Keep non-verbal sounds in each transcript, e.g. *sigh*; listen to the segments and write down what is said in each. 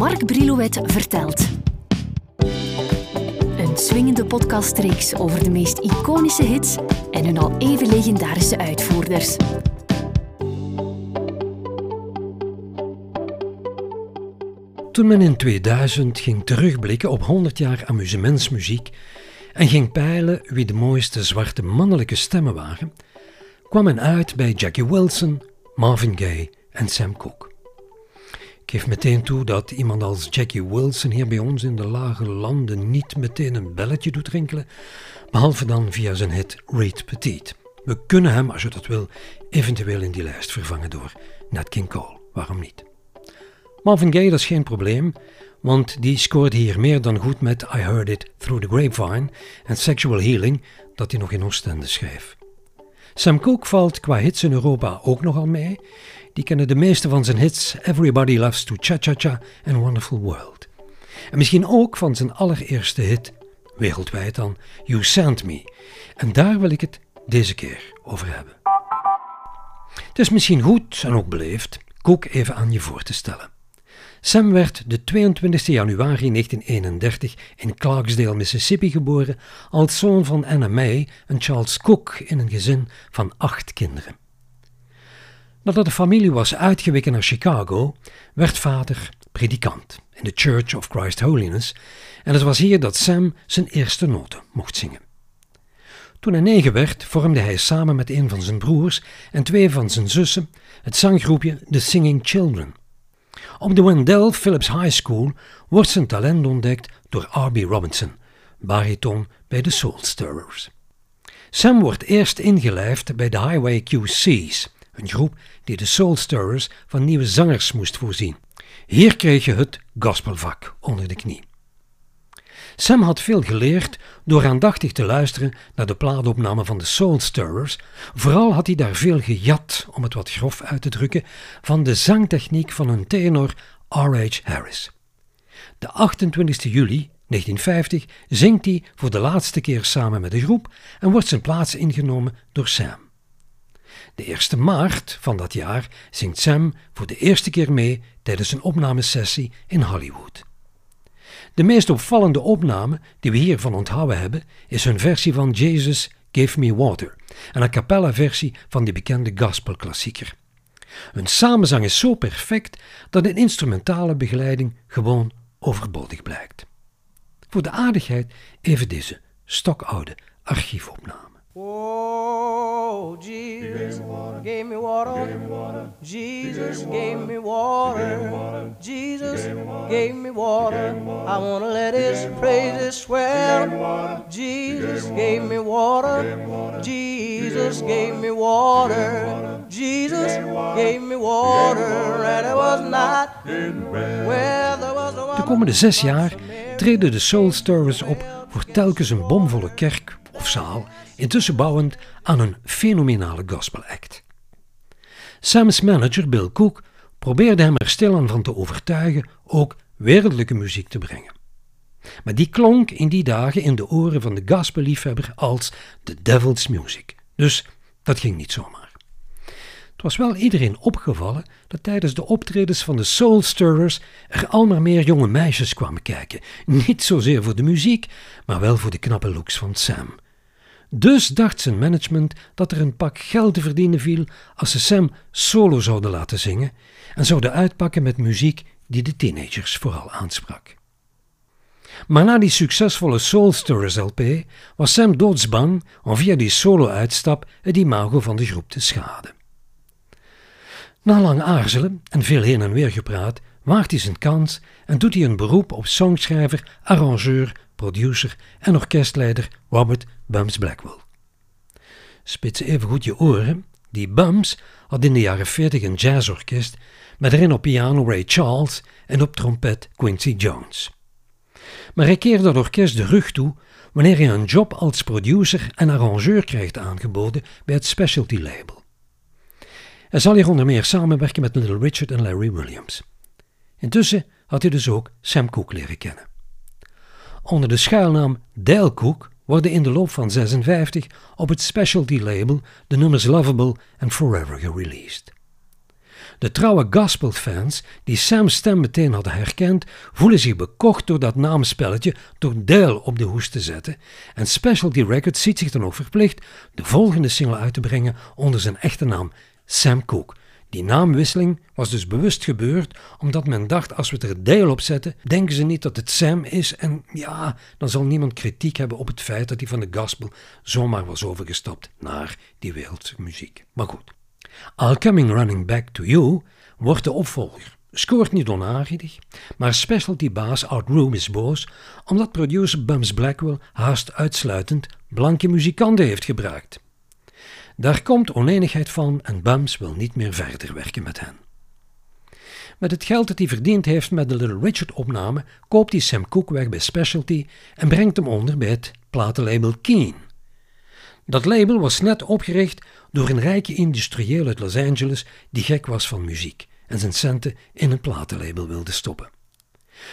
Mark Brilouet vertelt. Een swingende podcastreeks over de meest iconische hits en hun al even legendarische uitvoerders. Toen men in 2000 ging terugblikken op 100 jaar amusementsmuziek en ging peilen wie de mooiste zwarte mannelijke stemmen waren, kwam men uit bij Jackie Wilson, Marvin Gaye en Sam Cooke. Geef meteen toe dat iemand als Jackie Wilson hier bij ons in de lage landen niet meteen een belletje doet rinkelen, behalve dan via zijn hit Reed Petit. We kunnen hem, als je dat wil, eventueel in die lijst vervangen door Nat King Cole. Waarom niet? Marvin Gaye, dat is geen probleem, want die scoorde hier meer dan goed met I Heard It Through the Grapevine en Sexual Healing, dat hij nog in Oostende schreef. Sam Cooke valt qua hits in Europa ook nogal mee. Die kennen de meeste van zijn hits Everybody Loves to Cha-Cha-Cha en Wonderful World. En misschien ook van zijn allereerste hit, wereldwijd dan, You Sent Me. En daar wil ik het deze keer over hebben. Het is misschien goed en ook beleefd Cooke even aan je voor te stellen. Sam werd de 22 januari 1931 in Clarksdale, Mississippi geboren als zoon van Anna May en Charles Cook in een gezin van acht kinderen. Nadat de familie was uitgeweken naar Chicago, werd vader predikant in de Church of Christ Holiness en het was hier dat Sam zijn eerste noten mocht zingen. Toen hij negen werd, vormde hij samen met een van zijn broers en twee van zijn zussen het zanggroepje The Singing Children. Op de Wendell Phillips High School wordt zijn talent ontdekt door R.B. Robinson, bariton bij de Soul Stirrers. Sam wordt eerst ingelijfd bij de Highway QC's, een groep die de Soul Stirrers van nieuwe zangers moest voorzien. Hier kreeg je het gospelvak onder de knie. Sam had veel geleerd door aandachtig te luisteren naar de plaatopname van de Soul Stirrers. Vooral had hij daar veel gejat, om het wat grof uit te drukken, van de zangtechniek van een tenor R.H. Harris. De 28 juli 1950 zingt hij voor de laatste keer samen met de groep en wordt zijn plaats ingenomen door Sam. De 1 maart van dat jaar zingt Sam voor de eerste keer mee tijdens een opnamesessie in Hollywood. De meest opvallende opname die we hiervan onthouden hebben, is hun versie van Jesus Gave Me Water, een a cappella versie van die bekende gospelklassieker. Hun samenzang is zo perfect dat een instrumentale begeleiding gewoon overbodig blijkt. Voor de aardigheid even deze stokoude archiefopname. Oh, Jesus gave me water. Jesus gave me water. Jesus gave me water. I want to let his praises swell. Jesus gave me water. Jesus gave me water. Jesus gave me water. And it was not where there was a De komende zes jaar treden de Soul Stirrers op voor telkens een bomvolle kerk intussen bouwend aan een fenomenale gospel act. Sam's manager Bill Cook probeerde hem er stilaan van te overtuigen ook wereldlijke muziek te brengen. Maar die klonk in die dagen in de oren van de gospelliefhebber als the devil's music. Dus dat ging niet zomaar. Het was wel iedereen opgevallen dat tijdens de optredens van de Soul Stirrers er al maar meer jonge meisjes kwamen kijken. Niet zozeer voor de muziek, maar wel voor de knappe looks van Sam. Dus dacht zijn management dat er een pak geld te verdienen viel als ze Sam solo zouden laten zingen en zouden uitpakken met muziek die de teenagers vooral aansprak. Maar na die succesvolle Soul LP was Sam doodsbang om via die solo-uitstap het imago van de groep te schaden. Na lang aarzelen en veel heen en weer gepraat, waagt hij zijn kans en doet hij een beroep op songschrijver, arrangeur, producer en orkestleider Robert Bums Blackwell. Spits even goed je oren, die Bums had in de jaren 40 een jazzorkest met erin op piano Ray Charles en op trompet Quincy Jones. Maar hij keerde dat orkest de rug toe wanneer hij een job als producer en arrangeur krijgt aangeboden bij het specialty label. Hij zal hier onder meer samenwerken met Little Richard en Larry Williams. Intussen had hij dus ook Sam Cooke leren kennen. Onder de schuilnaam Cooke worden in de loop van 56 op het specialty label de nummers Lovable en Forever gereleased. De trouwe gospelfans die Sam's stem meteen hadden herkend, voelen zich bekocht door dat naamspelletje door Dale op de hoes te zetten en Specialty Records ziet zich dan ook verplicht de volgende single uit te brengen onder zijn echte naam Sam Cooke. Die naamwisseling was dus bewust gebeurd omdat men dacht als we er Dale op zetten, denken ze niet dat het Sam is en ja, dan zal niemand kritiek hebben op het feit dat hij van de gospel zomaar was overgestapt naar die wereldse muziek. Maar goed. All Coming Running Back to You wordt de opvolger. Scoort niet onaardig, maar specialty-baas Art Room is boos omdat producer Bums Blackwell haast uitsluitend blanke muzikanten heeft gebruikt. Daar komt oneenigheid van en Bums wil niet meer verder werken met hen. Met het geld dat hij verdiend heeft met de Little Richard opname koopt hij Sam Cooke weg bij Specialty en brengt hem onder bij het platenlabel Keen. Dat label was net opgericht door een rijke industrieel uit Los Angeles die gek was van muziek en zijn centen in een platenlabel wilde stoppen.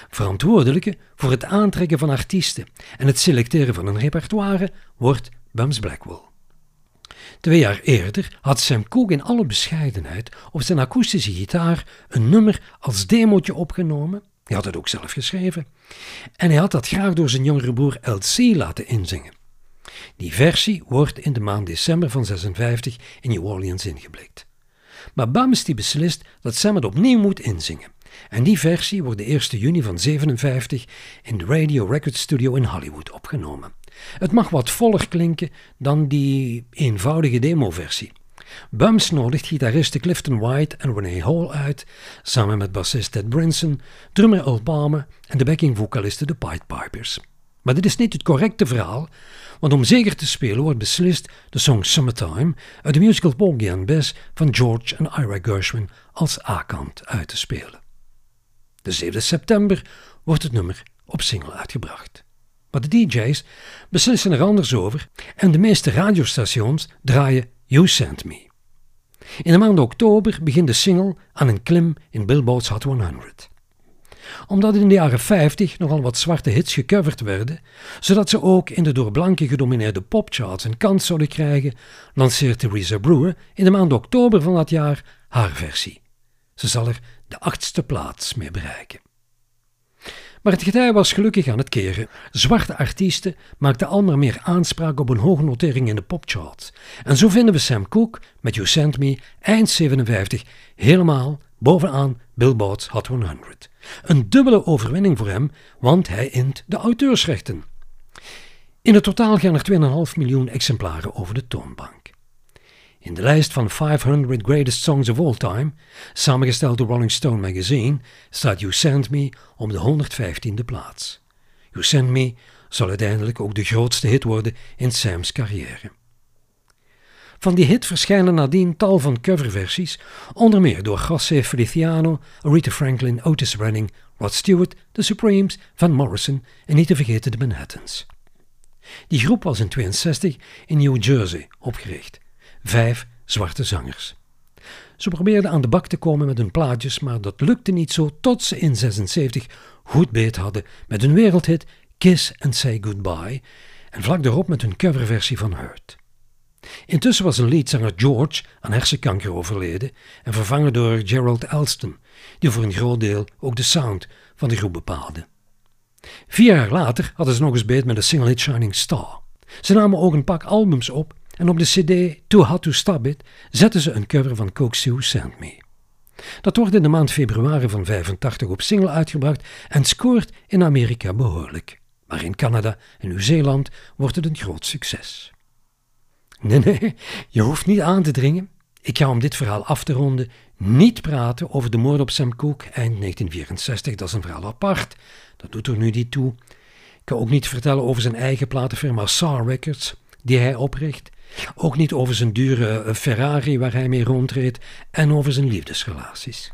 Verantwoordelijke voor het aantrekken van artiesten en het selecteren van een repertoire wordt Bums Blackwell. Twee jaar eerder had Sam Cooke in alle bescheidenheid op zijn akoestische gitaar een nummer als demootje opgenomen. Hij had het ook zelf geschreven. En hij had dat graag door zijn jongere broer LC laten inzingen. Die versie wordt in de maand december van 56 in New Orleans ingeblikt. Maar Bams die beslist dat Sam het opnieuw moet inzingen. En die versie wordt de 1 juni van 57 in de Radio Record Studio in Hollywood opgenomen. Het mag wat voller klinken dan die eenvoudige demoversie. Bums nodigt gitaristen Clifton White en Renee Hall uit, samen met bassist Ted Brinson, drummer Earl Palmer en de backing-vocalisten de Pied Pipers. Maar dit is niet het correcte verhaal, want om zeker te spelen wordt beslist de song Summertime uit de musical Porgy and Bess van George en Ira Gershwin als A-kant uit te spelen. De 7 september wordt het nummer op single uitgebracht. Maar de DJ's beslissen er anders over en de meeste radiostations draaien You Sent Me. In de maand oktober begint de single aan een klim in Billboard's Hot 100 omdat in de jaren 50 nogal wat zwarte hits gecoverd werden, zodat ze ook in de door blanken gedomineerde popcharts een kans zouden krijgen, lanceert Theresa Brewer in de maand oktober van dat jaar haar versie. Ze zal er de achtste plaats mee bereiken. Maar het getij was gelukkig aan het keren. Zwarte artiesten maakten al maar meer aanspraak op een hoge notering in de popcharts. En zo vinden we Sam Cooke met You Sent Me eind 57 helemaal bovenaan Billboard's Hot 100. Een dubbele overwinning voor hem, want hij int de auteursrechten. In het totaal gaan er 2,5 miljoen exemplaren over de toonbank. In de lijst van 500 Greatest Songs of All Time, samengesteld door Rolling Stone Magazine, staat You Send Me op de 115e plaats. You Send Me zal uiteindelijk ook de grootste hit worden in Sam's carrière. Van die hit verschijnen nadien tal van coverversies, onder meer door José Feliciano, Aretha Franklin, Otis Redding, Rod Stewart, The Supremes, Van Morrison en niet te vergeten de Manhattans. Die groep was in 62 in New Jersey opgericht. Vijf zwarte zangers. Ze probeerden aan de bak te komen met hun plaatjes, maar dat lukte niet zo tot ze in 76 goed beet hadden met hun wereldhit Kiss and Say Goodbye en vlak daarop met hun coverversie van Hurt. Intussen was een leadzanger George aan hersenkanker overleden en vervangen door Gerald Elston, die voor een groot deel ook de sound van de groep bepaalde. Vier jaar later hadden ze nog eens beet met de single hit Shining Star. Ze namen ook een pak albums op en op de cd Too Hot to Stop It zetten ze een cover van Coke Sue Send Me. Dat wordt in de maand februari van 85 op single uitgebracht en scoort in Amerika behoorlijk. Maar in Canada en Nieuw-Zeeland wordt het een groot succes. Nee, nee, je hoeft niet aan te dringen. Ik ga om dit verhaal af te ronden niet praten over de moord op Sam Cooke eind 1964. Dat is een verhaal apart. Dat doet er nu niet toe. Ik kan ook niet vertellen over zijn eigen platenfirma SAR Records, die hij opricht. Ook niet over zijn dure eh, Ferrari waar hij mee rondreed en over zijn liefdesrelaties.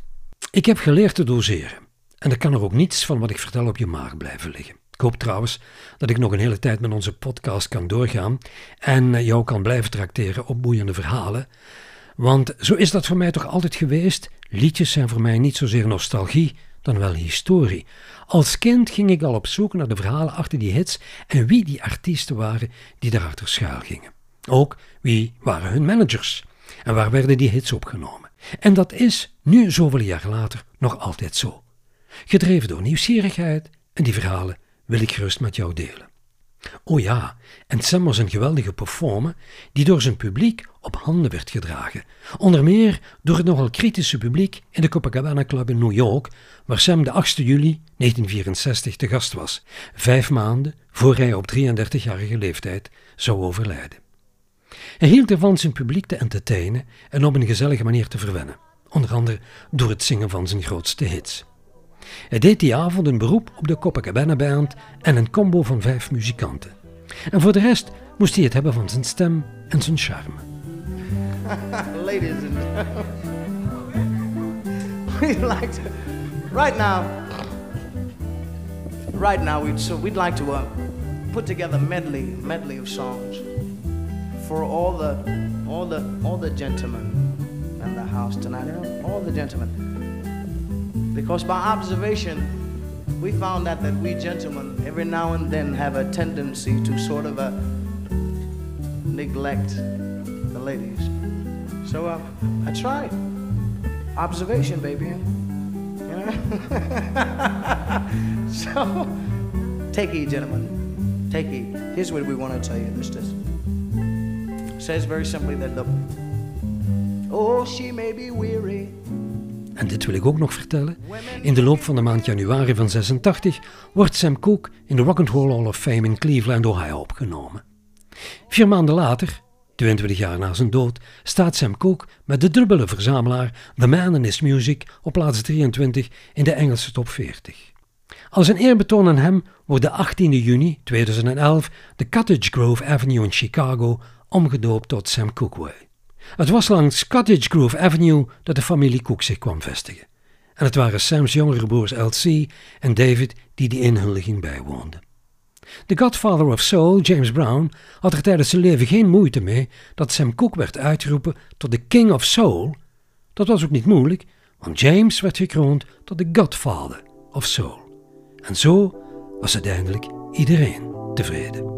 Ik heb geleerd te doseren. En er kan er ook niets van wat ik vertel op je maag blijven liggen. Ik hoop trouwens dat ik nog een hele tijd met onze podcast kan doorgaan en eh, jou kan blijven tracteren op boeiende verhalen. Want zo is dat voor mij toch altijd geweest. Liedjes zijn voor mij niet zozeer nostalgie, dan wel historie. Als kind ging ik al op zoek naar de verhalen achter die hits en wie die artiesten waren die daarachter schuil gingen. Ook wie waren hun managers. En waar werden die hits opgenomen? En dat is, nu zoveel jaar later, nog altijd zo. Gedreven door nieuwsgierigheid en die verhalen wil ik gerust met jou delen. Oh ja, en Sam was een geweldige performer die door zijn publiek op handen werd gedragen. Onder meer door het nogal kritische publiek in de Copacabana Club in New York, waar Sam de 8 juli 1964 te gast was, vijf maanden voor hij op 33-jarige leeftijd zou overlijden. Hij hield ervan zijn publiek te entertainen en op een gezellige manier te verwennen, onder andere door het zingen van zijn grootste hits. Hij deed die avond een beroep op de Copacabana Band en een combo van vijf muzikanten. En voor de rest moest hij het hebben van zijn stem en zijn charme. *laughs* Ladies and *laughs* we'd like to, right now, right now, we'd, so we'd like to uh, put together medley, medley of songs for all the, all the, all the gentlemen in the house tonight. All the gentlemen. Because by observation, we found out that we gentlemen, every now and then, have a tendency to sort of uh, neglect the ladies. So uh, I tried. Observation, baby. You know? *laughs* so take heed, gentlemen. Take heed. Here's what we want to tell you. This, this. Says very simply that the oh, she may be weary. En dit wil ik ook nog vertellen. In de loop van de maand januari van 86 wordt Sam Cooke in de Rock and Roll Hall of Fame in Cleveland, Ohio opgenomen. Vier maanden later, 22 jaar na zijn dood, staat Sam Cooke met de dubbele verzamelaar The Man in His Music op plaats 23 in de Engelse top 40. Als een eerbetoon aan hem wordt de 18 juni 2011 de Cottage Grove Avenue in Chicago omgedoopt tot Sam Cooke Way. Het was langs Cottage Grove Avenue dat de familie Cook zich kwam vestigen. En het waren Sam's jongere broers L.C. en David die die inhuldiging bijwoonden. De Godfather of Soul, James Brown, had er tijdens zijn leven geen moeite mee dat Sam Cooke werd uitgeroepen tot de King of Soul. Dat was ook niet moeilijk, want James werd gekroond tot de Godfather of Soul. En zo was uiteindelijk iedereen tevreden.